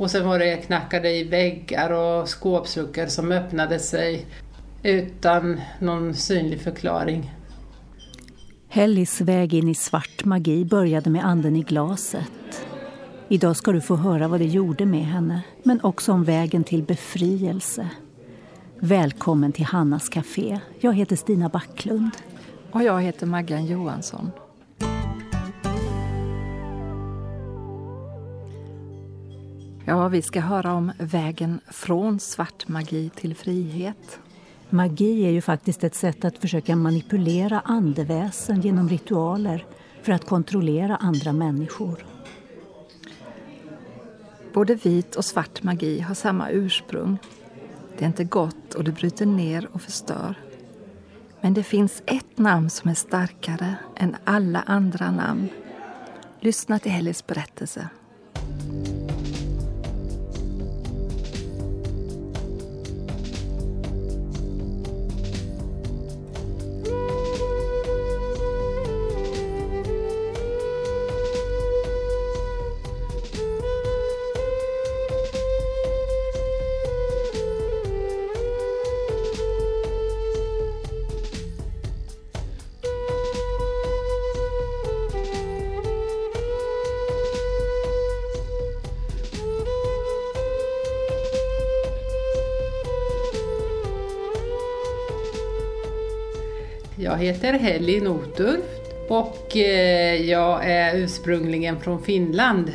Och sen var det knackade i väggar och skåpsluckor som öppnade sig utan någon synlig förklaring. Hellis väg in i svart magi började med anden i glaset. Idag ska du få höra vad det gjorde med henne, men också om vägen till befrielse. Välkommen till Hannas Café. Jag heter Stina Backlund. Och jag heter Maggan Johansson. Ja, vi ska höra om vägen från svart magi till frihet. Magi är ju faktiskt ett sätt att försöka manipulera andeväsen genom ritualer för att kontrollera andra människor. Både vit och svart magi har samma ursprung. Det är inte gott och det bryter ner och förstör. Men det finns ett namn som är starkare än alla andra namn. Lyssna till Hellis berättelse. Jag heter Helly Noturf och eh, jag är ursprungligen från Finland.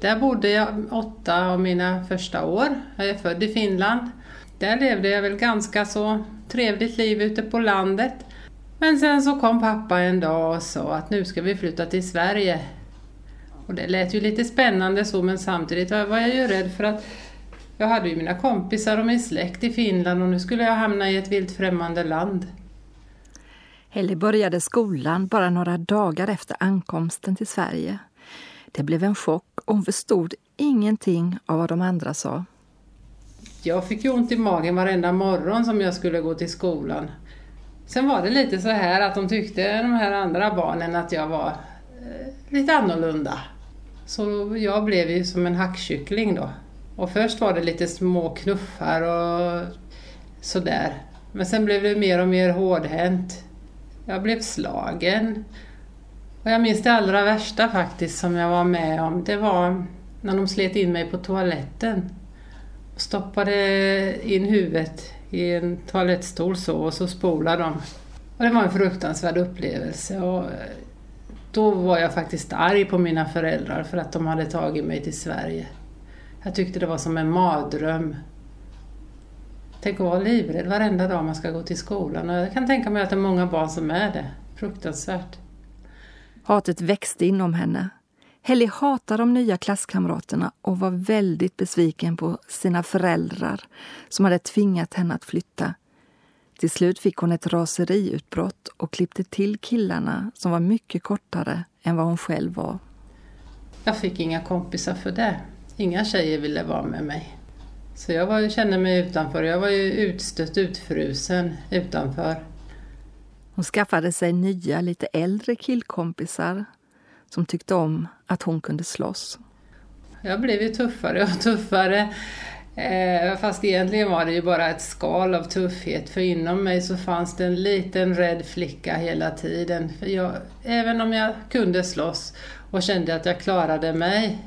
Där bodde jag åtta av mina första år. Jag är född i Finland. Där levde jag väl ganska så trevligt liv ute på landet. Men sen så kom pappa en dag och sa att nu ska vi flytta till Sverige. Och det lät ju lite spännande så men samtidigt var jag ju rädd för att jag hade ju mina kompisar och min släkt i Finland och nu skulle jag hamna i ett vilt främmande land. Helly började skolan bara några dagar efter ankomsten till Sverige. Det blev en chock och hon förstod ingenting av vad de andra sa. Jag fick ju ont i magen varenda morgon som jag skulle gå till skolan. Sen var det lite så här att de tyckte, de här andra barnen, att jag var eh, lite annorlunda. Så jag blev ju som en hackkyckling då. Och först var det lite små knuffar och sådär. Men sen blev det mer och mer hårdhänt. Jag blev slagen. Och jag minns det allra värsta faktiskt som jag var med om. Det var när de slet in mig på toaletten. Och stoppade in huvudet i en toalettstol så och så spolade de. Och det var en fruktansvärd upplevelse. Och eh, då var jag faktiskt arg på mina föräldrar för att de hade tagit mig till Sverige. Jag tyckte det var som en mardröm. Tänk att vara livrädd varenda dag man ska gå till skolan. Och jag kan tänka mig att det är många barn som är det. Fruktansvärt. Hatet växte inom henne. Helly hatade de nya klasskamraterna och var väldigt besviken på sina föräldrar som hade tvingat henne att flytta. Till slut fick hon ett raseriutbrott och klippte till killarna som var mycket kortare än vad hon själv var. Jag fick inga kompisar för det. Inga tjejer ville vara med mig. Så jag var, kände mig utanför. Jag var ju utstött, utfrusen utanför. Hon skaffade sig nya, lite äldre killkompisar som tyckte om att hon kunde slåss. Jag blev ju tuffare och tuffare. Eh, fast egentligen var det ju bara ett skal av tuffhet för inom mig så fanns det en liten rädd flicka hela tiden. Jag, även om jag kunde slåss och kände att jag klarade mig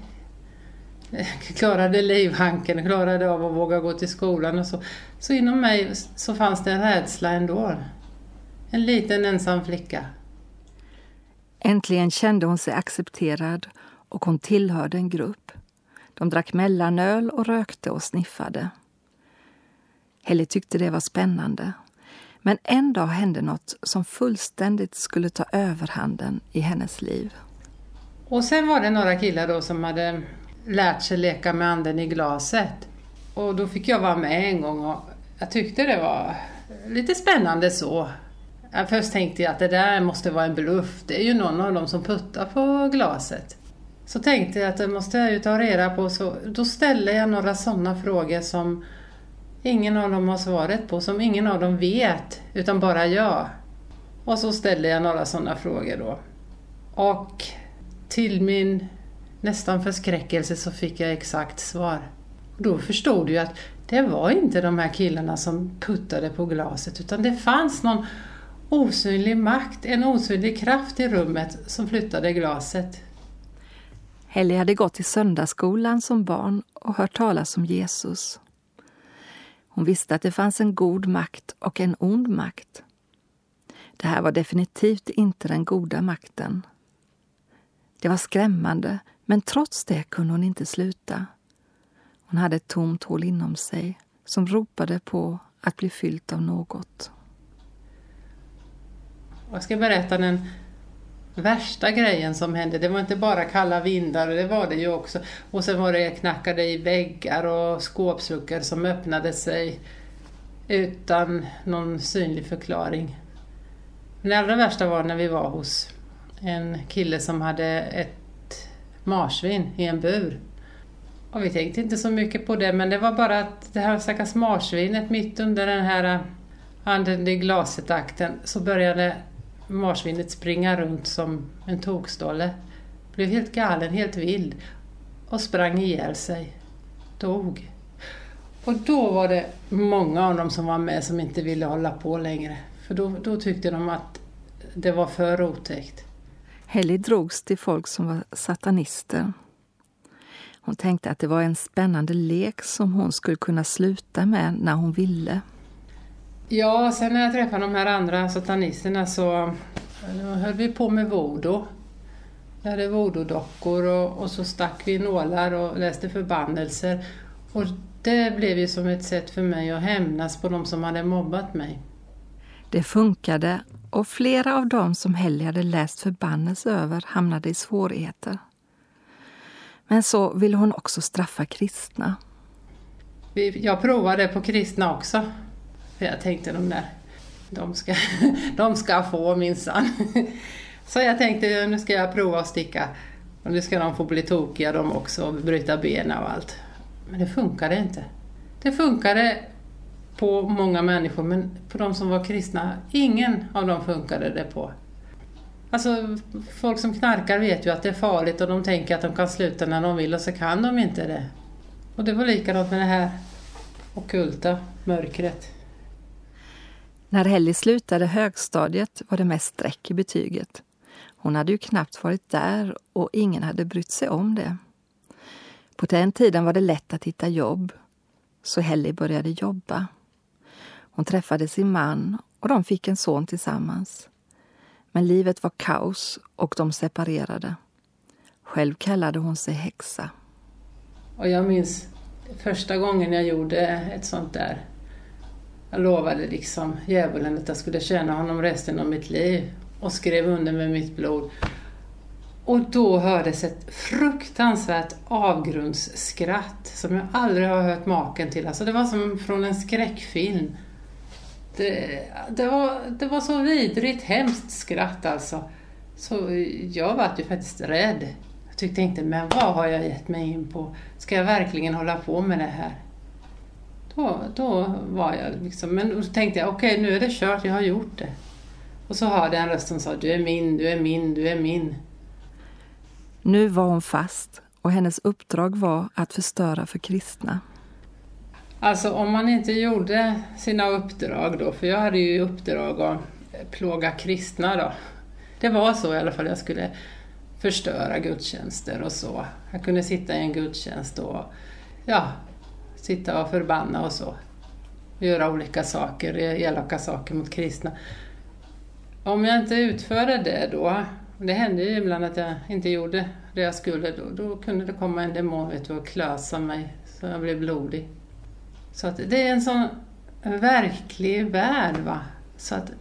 klarade livhanken, klarade av att våga gå till skolan och så. Så inom mig så fanns det en rädsla ändå. En liten ensam flicka. Äntligen kände hon sig accepterad och hon tillhörde en grupp. De drack mellanöl och rökte och sniffade. Helly tyckte det var spännande. Men en dag hände något som fullständigt skulle ta överhanden i hennes liv. Och sen var det några killar då som hade lärt sig leka med anden i glaset. Och då fick jag vara med en gång och jag tyckte det var lite spännande så. Först tänkte jag att det där måste vara en bluff, det är ju någon av dem som puttar på glaset. Så tänkte jag att det måste jag ju ta reda på, så då ställde jag några sådana frågor som ingen av dem har svaret på, som ingen av dem vet, utan bara jag. Och så ställde jag några sådana frågor då. Och till min nästan förskräckelse så fick jag exakt svar. Då förstod jag att det var inte de här killarna som puttade på glaset utan det fanns någon osynlig makt, en osynlig kraft i rummet som flyttade glaset. Helly hade gått i söndagsskolan som barn och hört talas om Jesus. Hon visste att det fanns en god makt och en ond makt. Det här var definitivt inte den goda makten. Det var skrämmande, men trots det kunde hon inte sluta. Hon hade ett tomt hål inom sig som ropade på att bli fyllt av något. Jag ska berätta den värsta grejen som hände. Det var inte bara kalla vindar, det var det ju också. Och sen var det knackade i väggar och skåpsluckor som öppnade sig utan någon synlig förklaring. Det allra värsta var när vi var hos en kille som hade ett marsvin i en bur. Och vi tänkte inte så mycket på det, men det var bara att det här stackars marsvinet mitt under den här äh, anden i glaset-akten så började marsvinet springa runt som en tokstolle. Blev helt galen, helt vild och sprang ihjäl sig. Dog. Och då var det många av dem som var med som inte ville hålla på längre. För då, då tyckte de att det var för otäckt. Helly drogs till folk som var satanister. Hon tänkte att det var en spännande lek som hon skulle kunna sluta med när hon ville. Ja, sen när jag träffade de här andra satanisterna så höll vi på med voodoo. Vi hade voodoo-dockor och, och, så stack vi nålar och läste förbannelser. Och det blev ju som ett sätt för mig att hämnas på de som hade mobbat mig. Det funkade och flera av dem som Helly hade läst förbannelse över hamnade i svårigheter. Men så ville hon också straffa kristna. Jag provade på kristna också. För jag tänkte de där, de ska, de ska få minsann. Så jag tänkte nu ska jag prova att sticka. Och nu ska de få bli tokiga de också och bryta benen och allt. Men det funkade inte. Det funkade på många människor men på de som var kristna, ingen av dem funkade det på. Alltså folk som knarkar vet ju att det är farligt och de tänker att de kan sluta när de vill och så kan de inte det. Och det var likadant med det här okulta mörkret. När Helly slutade högstadiet var det mest streck i betyget. Hon hade ju knappt varit där och ingen hade brytt sig om det. På den tiden var det lätt att hitta jobb, så Helly började jobba. Hon träffade sin man och de fick en son tillsammans. Men livet var kaos och de separerade. Själv kallade hon sig häxa. Och jag minns första gången jag gjorde ett sånt där. Jag lovade liksom djävulen att jag skulle tjäna honom resten av mitt liv och skrev under med mitt blod. Och då hördes ett fruktansvärt avgrundsskratt som jag aldrig har hört maken till. Alltså det var som från en skräckfilm. Det, det, var, det var så vidrigt hemskt skratt alltså. Så jag var ju faktiskt rädd. Jag tyckte inte, men vad har jag gett mig in på? Ska jag verkligen hålla på med det här? Då, då var jag liksom, men då tänkte jag, okej okay, nu är det kört, jag har gjort det. Och så hörde jag en röst som sa, du är min, du är min, du är min. Nu var hon fast och hennes uppdrag var att förstöra för kristna. Alltså om man inte gjorde sina uppdrag då, för jag hade ju uppdrag att plåga kristna då. Det var så i alla fall, jag skulle förstöra gudstjänster och så. Jag kunde sitta i en gudstjänst och ja, sitta och förbanna och så. Göra olika saker, elaka saker mot kristna. Om jag inte utförde det då, det hände ju ibland att jag inte gjorde det jag skulle, då, då kunde det komma en demon vet du, och klösa mig så jag blev blodig. Så att det är en sån verklig värld. Va? Så att,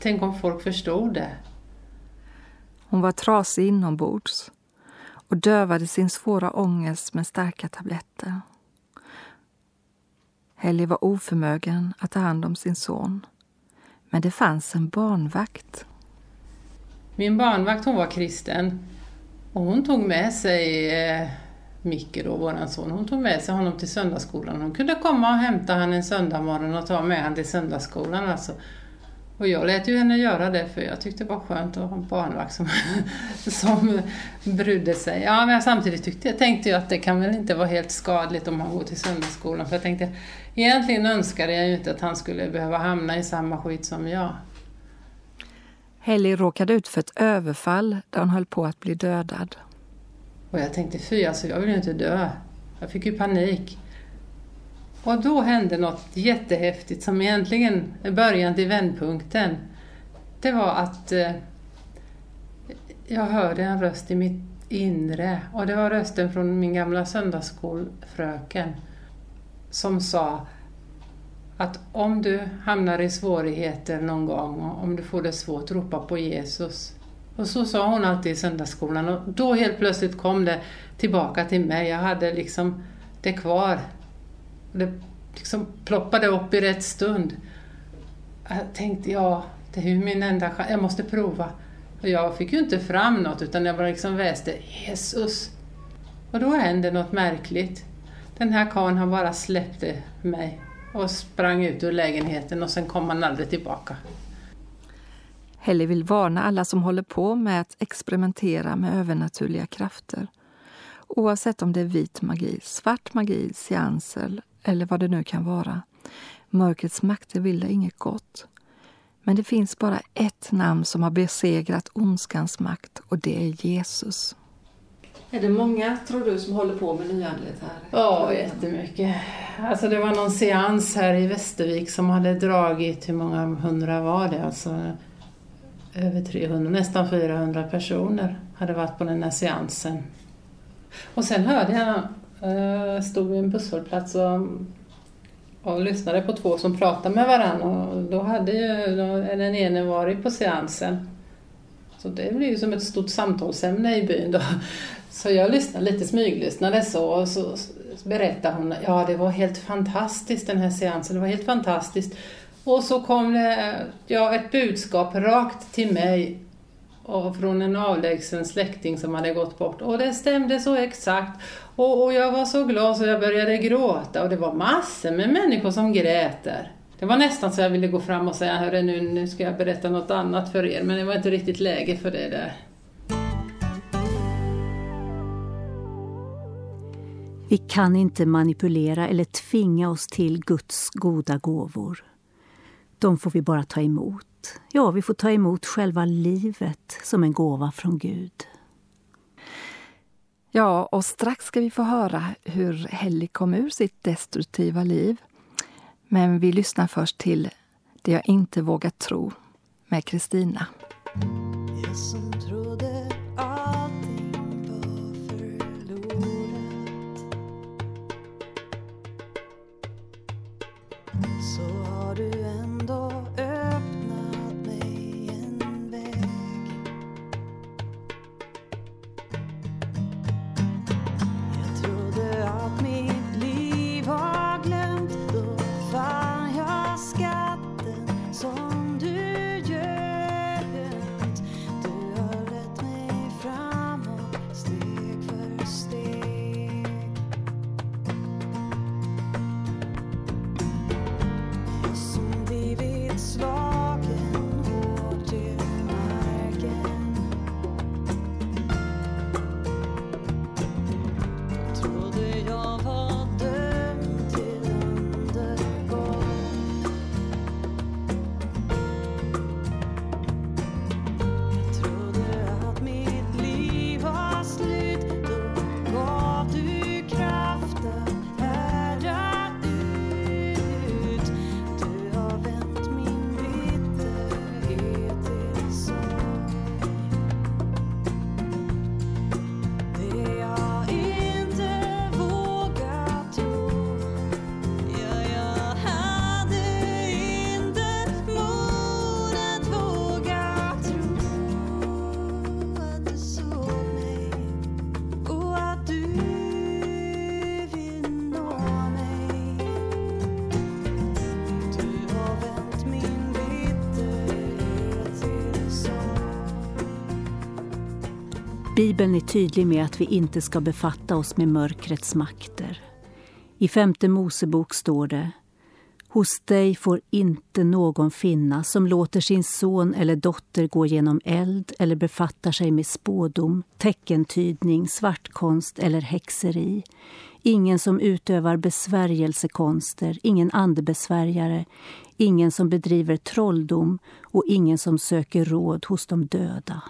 tänk om folk förstod det. Hon var trasig inombords och dövade sin svåra ångest med starka tabletter. Helly var oförmögen att ta hand om sin son. Men det fanns en barnvakt. Min barnvakt hon var kristen och hon tog med sig eh, Micke, då, våran son, hon tog med sig honom till söndagsskolan. Hon kunde komma och hämta honom en söndagmorgon och ta med honom till söndagsskolan. Alltså. Och jag lät ju henne göra det för jag tyckte det var skönt att ha en barnvakt som, som brydde sig. Ja, men samtidigt tyckte, jag tänkte jag att det kan väl inte vara helt skadligt om han går till söndagsskolan. För jag tänkte, egentligen önskade jag ju inte att han skulle behöva hamna i samma skit som jag. Helly råkade ut för ett överfall där hon höll på att bli dödad. Och jag tänkte, fy alltså jag vill ju inte dö. Jag fick ju panik. Och då hände något jättehäftigt som egentligen är början till vändpunkten. Det var att eh, jag hörde en röst i mitt inre och det var rösten från min gamla söndagsskolfröken som sa att om du hamnar i svårigheter någon gång, om du får det svårt, ropa på Jesus. Och så sa hon alltid i söndagsskolan och då helt plötsligt kom det tillbaka till mig. Jag hade liksom det kvar. Det liksom ploppade upp i rätt stund. Jag tänkte, ja, det är ju min enda chans, jag måste prova. Och jag fick ju inte fram något utan jag bara liksom väste Jesus. Och då hände något märkligt. Den här karln han bara släppte mig och sprang ut ur lägenheten och sen kom han aldrig tillbaka. Helly vill varna alla som håller på med att experimentera med övernaturliga krafter. Oavsett om det är vit magi, svart magi, seanser eller vad det nu kan vara. Mörkrets makter vill det inget gott. Men det finns bara ett namn som har besegrat ondskans makt och det är Jesus. Är det många, tror du, som håller på med nyandlighet här? Ja, jättemycket. Alltså det var någon seans här i Västervik som hade dragit, hur många hundra var det? Alltså över 300, nästan 400 personer hade varit på den här seansen. Och sen hörde jag, jag stod vid en busshållplats och, och lyssnade på två som pratade med varandra och då hade ju den ene varit på seansen. Så det blev ju som ett stort samtalsämne i byn då. Så jag lyssnade lite, smyglyssnade så och så berättade hon, ja det var helt fantastiskt den här seansen, det var helt fantastiskt. Och så kom det ja, ett budskap rakt till mig och från en avlägsen släkting som hade gått bort. Och det stämde så exakt. Och, och jag var så glad så jag började gråta och det var massor med människor som grät där. Det var nästan så jag ville gå fram och säga, hörru nu, nu ska jag berätta något annat för er, men det var inte riktigt läge för det där. Vi kan inte manipulera eller tvinga oss till Guds goda gåvor. De får vi bara ta emot. Ja, vi får ta emot själva livet som en gåva från Gud. Ja, och strax ska vi få höra hur Helly kom ur sitt destruktiva liv. Men vi lyssnar först till Det jag inte vågar tro med Kristina. Bibeln är tydlig med att vi inte ska befatta oss med mörkrets makter. I femte Mosebok står det Hos dig får inte någon finnas som låter sin son eller dotter gå genom eld eller befattar sig med spådom, teckentydning, svartkonst eller häxeri. Ingen som utövar besvärjelsekonster, ingen andebesvärjare, ingen som bedriver trolldom och ingen som söker råd hos de döda.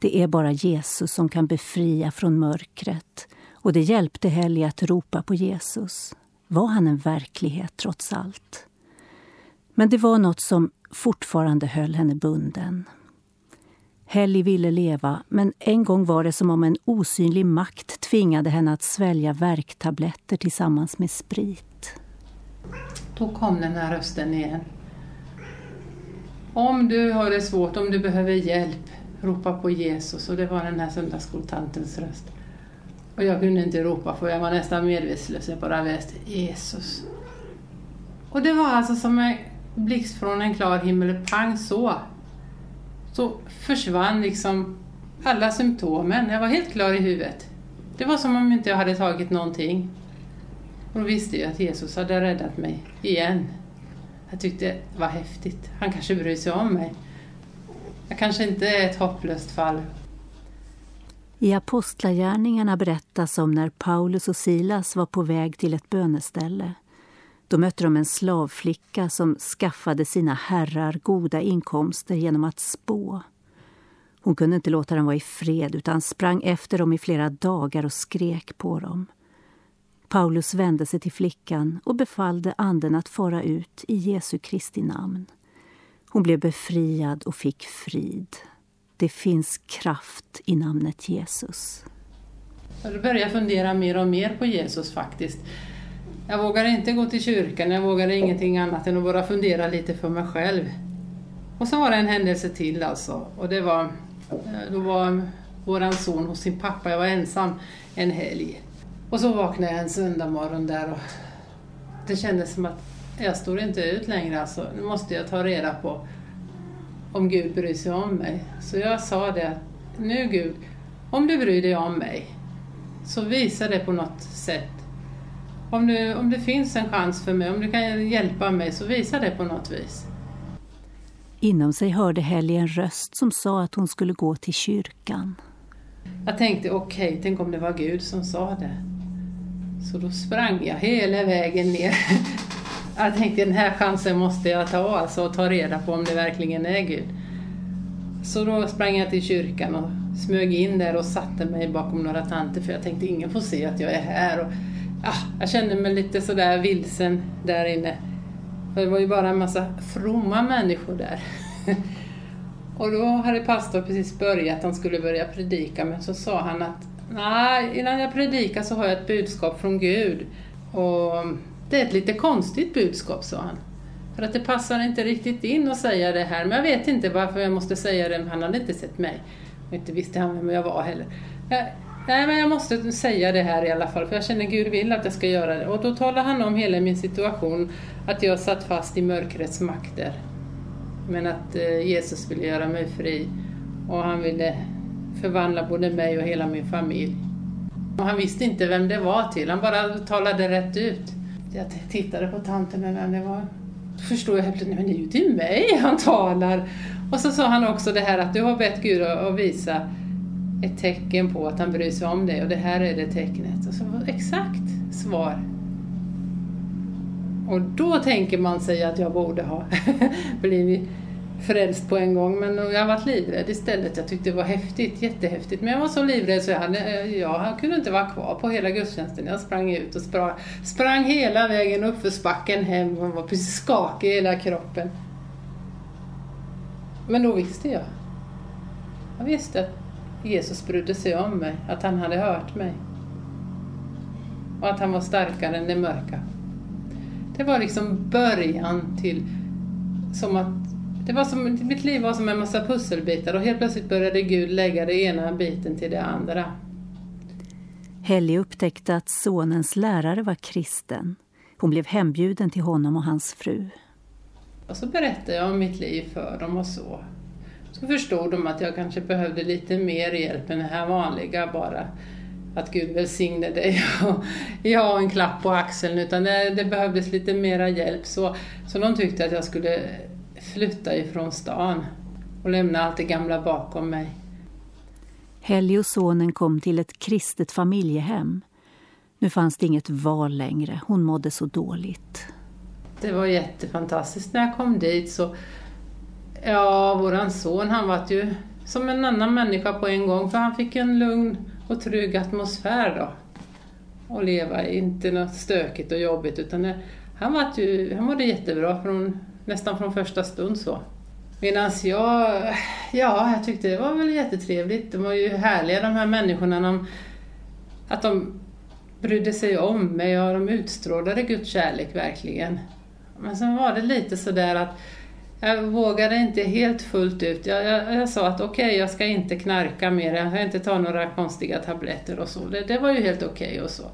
Det är bara Jesus som kan befria från mörkret och det hjälpte Helly att ropa på Jesus. Var han en verklighet trots allt? Men det var något som fortfarande höll henne bunden. Helly ville leva, men en gång var det som om en osynlig makt tvingade henne att svälja värktabletter tillsammans med sprit. Då kom den här rösten igen. Om du har det svårt, om du behöver hjälp, ropa på Jesus. Och det var den här söndagsskoltantens röst. Och jag kunde inte ropa för jag var nästan medvetslös. Jag bara läste Jesus. Och det var alltså som en blixt från en klar himmel, pang så. Så försvann liksom alla symptomen. Jag var helt klar i huvudet. Det var som om inte jag hade tagit någonting. Och då visste jag att Jesus hade räddat mig igen. Jag tyckte det var häftigt. Han kanske bryr sig om mig. Jag kanske inte är ett hopplöst fall. I Apostlagärningarna berättas om när Paulus och Silas var på väg till ett böneställe. Då mötte de en slavflicka som skaffade sina herrar goda inkomster genom att spå. Hon kunde inte låta dem vara i fred utan sprang efter dem i flera dagar och skrek på dem. Paulus vände sig till flickan och befallde anden att fara ut i Jesu Kristi namn. Hon blev befriad och fick frid. Det finns kraft i namnet Jesus. Jag började fundera mer och mer på Jesus faktiskt. Jag vågade inte gå till kyrkan, jag vågade ingenting annat än att bara fundera lite för mig själv. Och så var det en händelse till alltså. Och det var, eh, då var vår son hos sin pappa, jag var ensam en helg. Och så vaknade jag en söndag morgon där och det kändes som att jag står inte ut längre alltså. Nu måste jag ta reda på om Gud bryr sig om mig. Så jag sa det att nu Gud, om du bryr dig om mig så visa det på något sätt. Om, du, om det finns en chans för mig, om du kan hjälpa mig så visa det på något vis. Inom sig hörde Helly en röst som sa att hon skulle gå till kyrkan. Jag tänkte okej, okay, tänk om det var Gud som sa det. Så då sprang jag hela vägen ner jag tänkte den här chansen måste jag ta alltså och ta reda på om det verkligen är Gud. Så då sprang jag till kyrkan och smög in där och satte mig bakom några tanter för jag tänkte ingen får se att jag är här. Och, ja, jag kände mig lite sådär vilsen där inne. För det var ju bara en massa fromma människor där. och då hade pastorn precis börjat, han skulle börja predika, men så sa han att nej, innan jag predikar så har jag ett budskap från Gud. Och det är ett lite konstigt budskap, sa han. För att det passar inte riktigt in att säga det här, men jag vet inte varför jag måste säga det, han hade inte sett mig. Och inte visste han vem jag var heller. Jag, nej, men jag måste säga det här i alla fall, för jag känner Gud vill att jag ska göra det. Och då talar han om hela min situation, att jag satt fast i mörkrets makter. Men att eh, Jesus ville göra mig fri och han ville förvandla både mig och hela min familj. Och han visste inte vem det var till, han bara talade rätt ut jag tittade på tanten men det var... Då förstod jag helt plötsligt, men det är ju till mig han talar. Och så sa han också det här att du har bett Gud att visa ett tecken på att han bryr sig om dig och det här är det tecknet. Och så var exakt svar. Och då tänker man sig att jag borde ha blivit frälst på en gång men jag har varit livrädd istället. Jag tyckte det var häftigt, jättehäftigt. Men jag var så livrädd så jag, hade, eh, jag kunde inte vara kvar på hela gudstjänsten. Jag sprang ut och sprang, sprang hela vägen uppförsbacken spacken hem och var precis skakig i hela kroppen. Men då visste jag. Jag visste att Jesus brydde sig om mig, att han hade hört mig. Och att han var starkare än det mörka. Det var liksom början till som att det var som, mitt liv var som en massa pusselbitar och helt plötsligt började Gud lägga det ena biten till det andra. Helge upptäckte att sonens lärare var kristen. Hon blev hembjuden till honom och hans fru. Och så berättade jag om mitt liv för dem och så. Så förstod de att jag kanske behövde lite mer hjälp än det här vanliga bara. att Gud välsigne dig och jag har en klapp på axeln utan det, det behövdes lite mera hjälp. Så, så de tyckte att jag skulle flytta ifrån stan och lämna allt det gamla bakom mig. Helge och sonen kom till ett kristet familjehem. Nu fanns det inget val längre. Hon mådde så dåligt. Det var jättefantastiskt när jag kom dit. så Ja, våran son han var ju som en annan människa på en gång för han fick en lugn och trygg atmosfär då. Och leva i, inte något stökigt och jobbigt utan det, han, var ju, han mådde jättebra från, nästan från första stund så. Medan jag, ja, jag tyckte det var väl jättetrevligt. De var ju härliga de här människorna. De, att de brydde sig om mig och de utstrålade Guds kärlek verkligen. Men sen var det lite sådär att jag vågade inte helt fullt ut. Jag, jag, jag sa att okej, okay, jag ska inte knarka mer, jag ska inte ta några konstiga tabletter och så. Det, det var ju helt okej okay och så.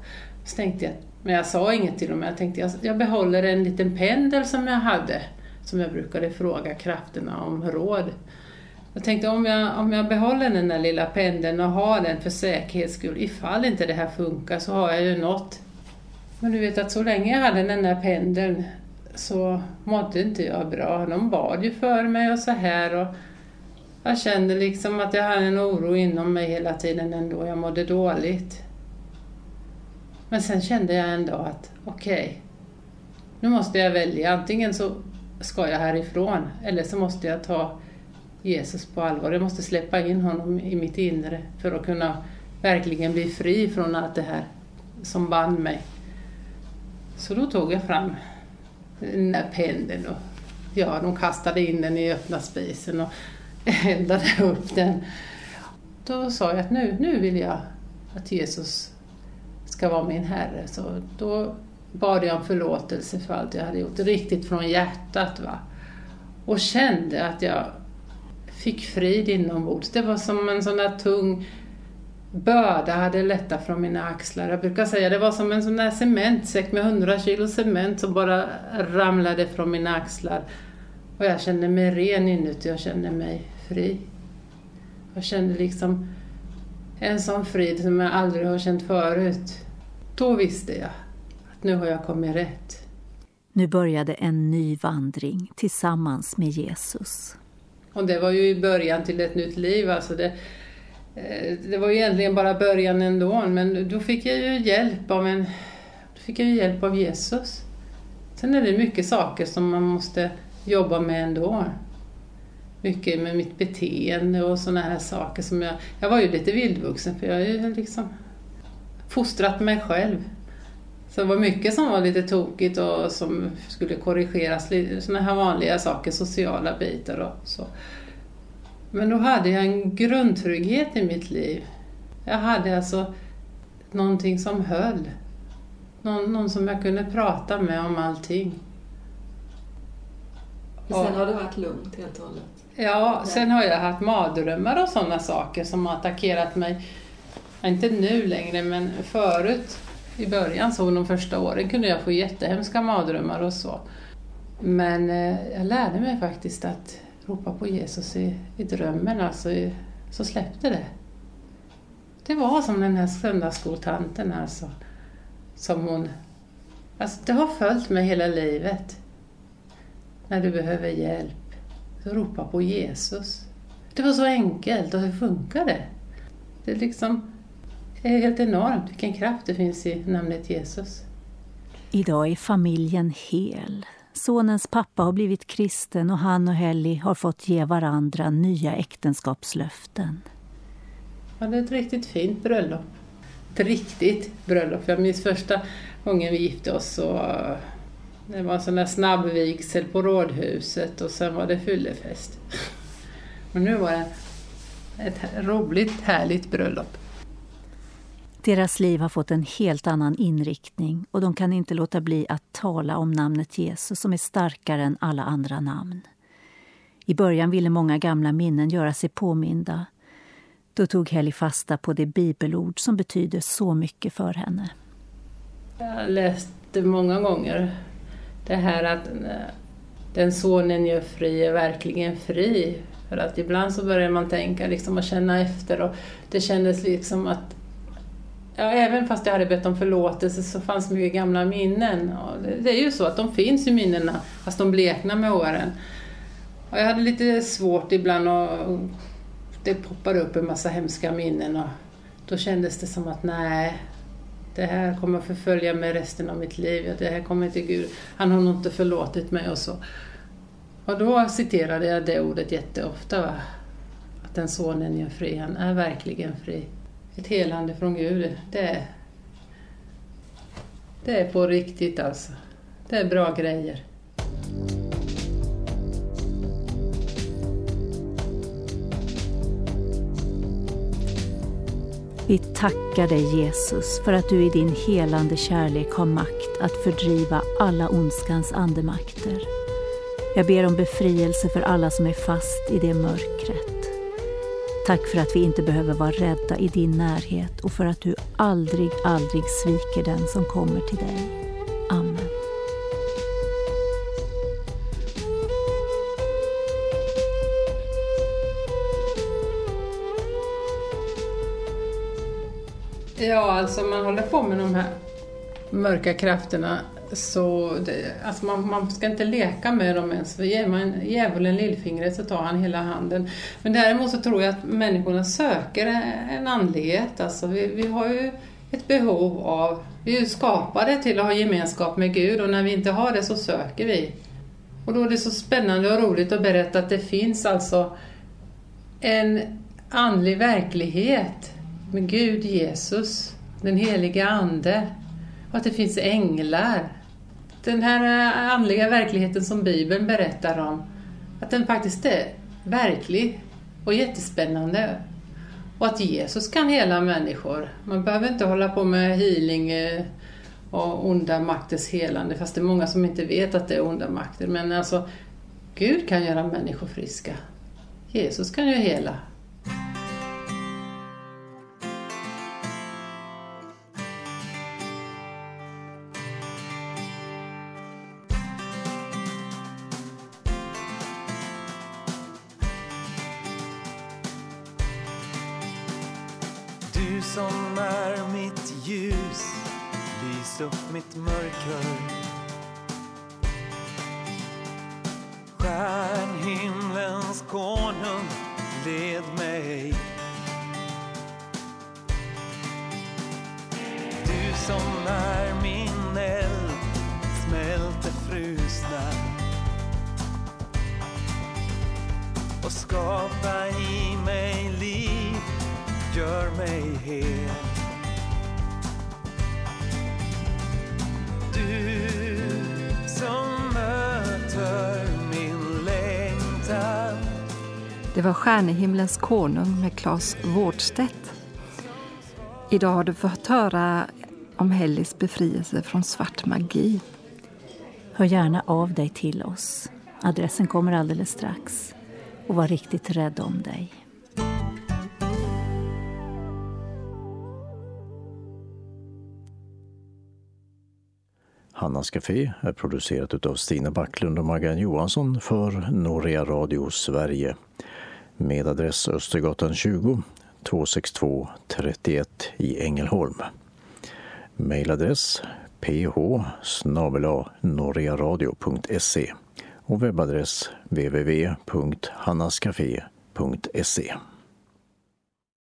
Så tänkte jag, men jag sa inget till dem, jag tänkte jag, jag behåller en liten pendel som jag hade, som jag brukade fråga krafterna om råd. Jag tänkte om jag, om jag behåller den där lilla pendeln och har den för säkerhets skull, ifall inte det här funkar så har jag ju något. Men du vet att så länge jag hade den där pendeln så mådde inte jag bra. De bad ju för mig och så här. Och jag kände liksom att jag hade en oro inom mig hela tiden ändå. Jag mådde dåligt. Men sen kände jag ändå att okej, okay, nu måste jag välja. Antingen så ska jag härifrån eller så måste jag ta Jesus på allvar. Jag måste släppa in honom i mitt inre för att kunna verkligen bli fri från allt det här som band mig. Så då tog jag fram den där pendeln och ja, de kastade in den i öppna spisen och eldade upp den. Då sa jag att nu, nu vill jag att Jesus ska vara min Herre. Så då bad jag om förlåtelse för allt jag hade gjort, riktigt från hjärtat. Va? Och kände att jag fick frid inombords. Det var som en sån där tung börda hade lättat från mina axlar. Jag brukar säga det var som en sån där cementsäck med 100 kilo cement som bara ramlade från mina axlar. Och jag kände mig ren inuti, jag kände mig fri. Jag kände liksom en sån frid som jag aldrig har känt förut. Då visste jag nu har jag kommit rätt. Nu började en ny vandring tillsammans med Jesus. Och det var ju i början till ett nytt liv. Alltså det, Eh, det var ju egentligen bara början ändå, men då fick jag ju hjälp av en då fick jag hjälp av Jesus. Sen är det mycket saker som man måste jobba med ändå. Mycket med mitt beteende och sådana här saker som jag... Jag var ju lite vildvuxen för jag har ju liksom fostrat mig själv. Så det var mycket som var lite tokigt och som skulle korrigeras, sådana här vanliga saker, sociala bitar och så. Men då hade jag en grundtrygghet i mitt liv. Jag hade alltså någonting som höll. Någon, någon som jag kunde prata med om allting. Och sen har det varit lugnt helt och hållet? Ja, sen har jag haft mardrömmar och sådana saker som har attackerat mig. Inte nu längre, men förut i början, så de första åren, kunde jag få jättehemska mardrömmar och så. Men eh, jag lärde mig faktiskt att ropa på Jesus i, i drömmen, alltså, så släppte det. Det var som den här söndagsskoltanten alltså. Som hon... Alltså det har följt mig hela livet. När du behöver hjälp, så ropa på Jesus. Det var så enkelt och det funkade. Det liksom är helt enormt vilken kraft det finns i namnet Jesus. Idag är familjen hel. Sonens pappa har blivit kristen och han och Helly har fått ge varandra nya äktenskapslöften. Ja, det är ett riktigt fint bröllop. Ett riktigt bröllop. Jag minns första gången vi gifte oss och det var en sån där snabb vigsel på rådhuset och sen var det fyllefest. Men nu var det ett roligt, härligt bröllop. Deras liv har fått en helt annan inriktning och de kan inte låta bli att tala om namnet Jesus som är starkare än alla andra namn. I början ville många gamla minnen göra sig påminda. Då tog Helly fasta på det bibelord som betyder så mycket för henne. Jag läste många gånger det här att eh, den sonen gör fri är verkligen fri. För att ibland så börjar man tänka liksom och känna efter och det kändes liksom att ja, även fast jag hade bett om förlåtelse så fanns mycket gamla minnen. Och det, är ju så att de finns i minnena fast de bleknar med åren. Och jag hade lite svårt ibland och det poppade upp en massa hemska minnen och då kändes det som att nej, det här kommer att förfölja mig resten av mitt liv. Det här kommer inte Gud, han har nog inte förlåtit mig och så. Och då citerade jag det ordet jätteofta. Va? Att den sonen är fri, han är verkligen fri. Ett helande från Gud, det är, det är på riktigt alltså. Det är bra grejer. Vi tackar dig Jesus för att du i din helande kärlek har makt att fördriva alla ondskans andemakter. Jag ber om befrielse för alla som är fast i det mörkret. Tack för att vi inte behöver vara rädda i din närhet och för att du aldrig, aldrig sviker den som kommer till dig. Amen. Ja, alltså man håller på med de här mörka krafterna så det, alltså man, man ska inte leka med dem ens, för ger man djävulen lillfingret så tar han hela handen. Men däremot så tror jag att människorna söker en andlighet. Alltså vi, vi har ju ett behov av, vi är ju skapade till att ha gemenskap med Gud och när vi inte har det så söker vi. Och då är det så spännande och roligt att berätta att det finns alltså en andlig verklighet med Gud, Jesus, den heliga Ande och att det finns änglar. Den här eh, andliga verkligheten som Bibeln berättar om, att den faktiskt är verklig och jättespännande. Och att Jesus kan hela människor. Man behöver inte hålla på med healing eh, och onda makters helande, fast det är många som inte vet att det är onda makter. Men alltså, Gud kan göra människor friska. Jesus kan ju hela. Det var Stjärnehimlens konung med Claes Vårdstedt. Idag har du fått höra om Hellis befrielse från svart magi. Hör gärna av dig till oss. Adressen kommer alldeles strax. Och var riktigt rädd om dig. Hannas Café är producerat av Stina Backlund och Maggan Johansson för Norea Radio Sverige med adress Östergatan 20 262 31 i Ängelholm. Mailadress ph norearadio.se och webbadress www.hannascafé.se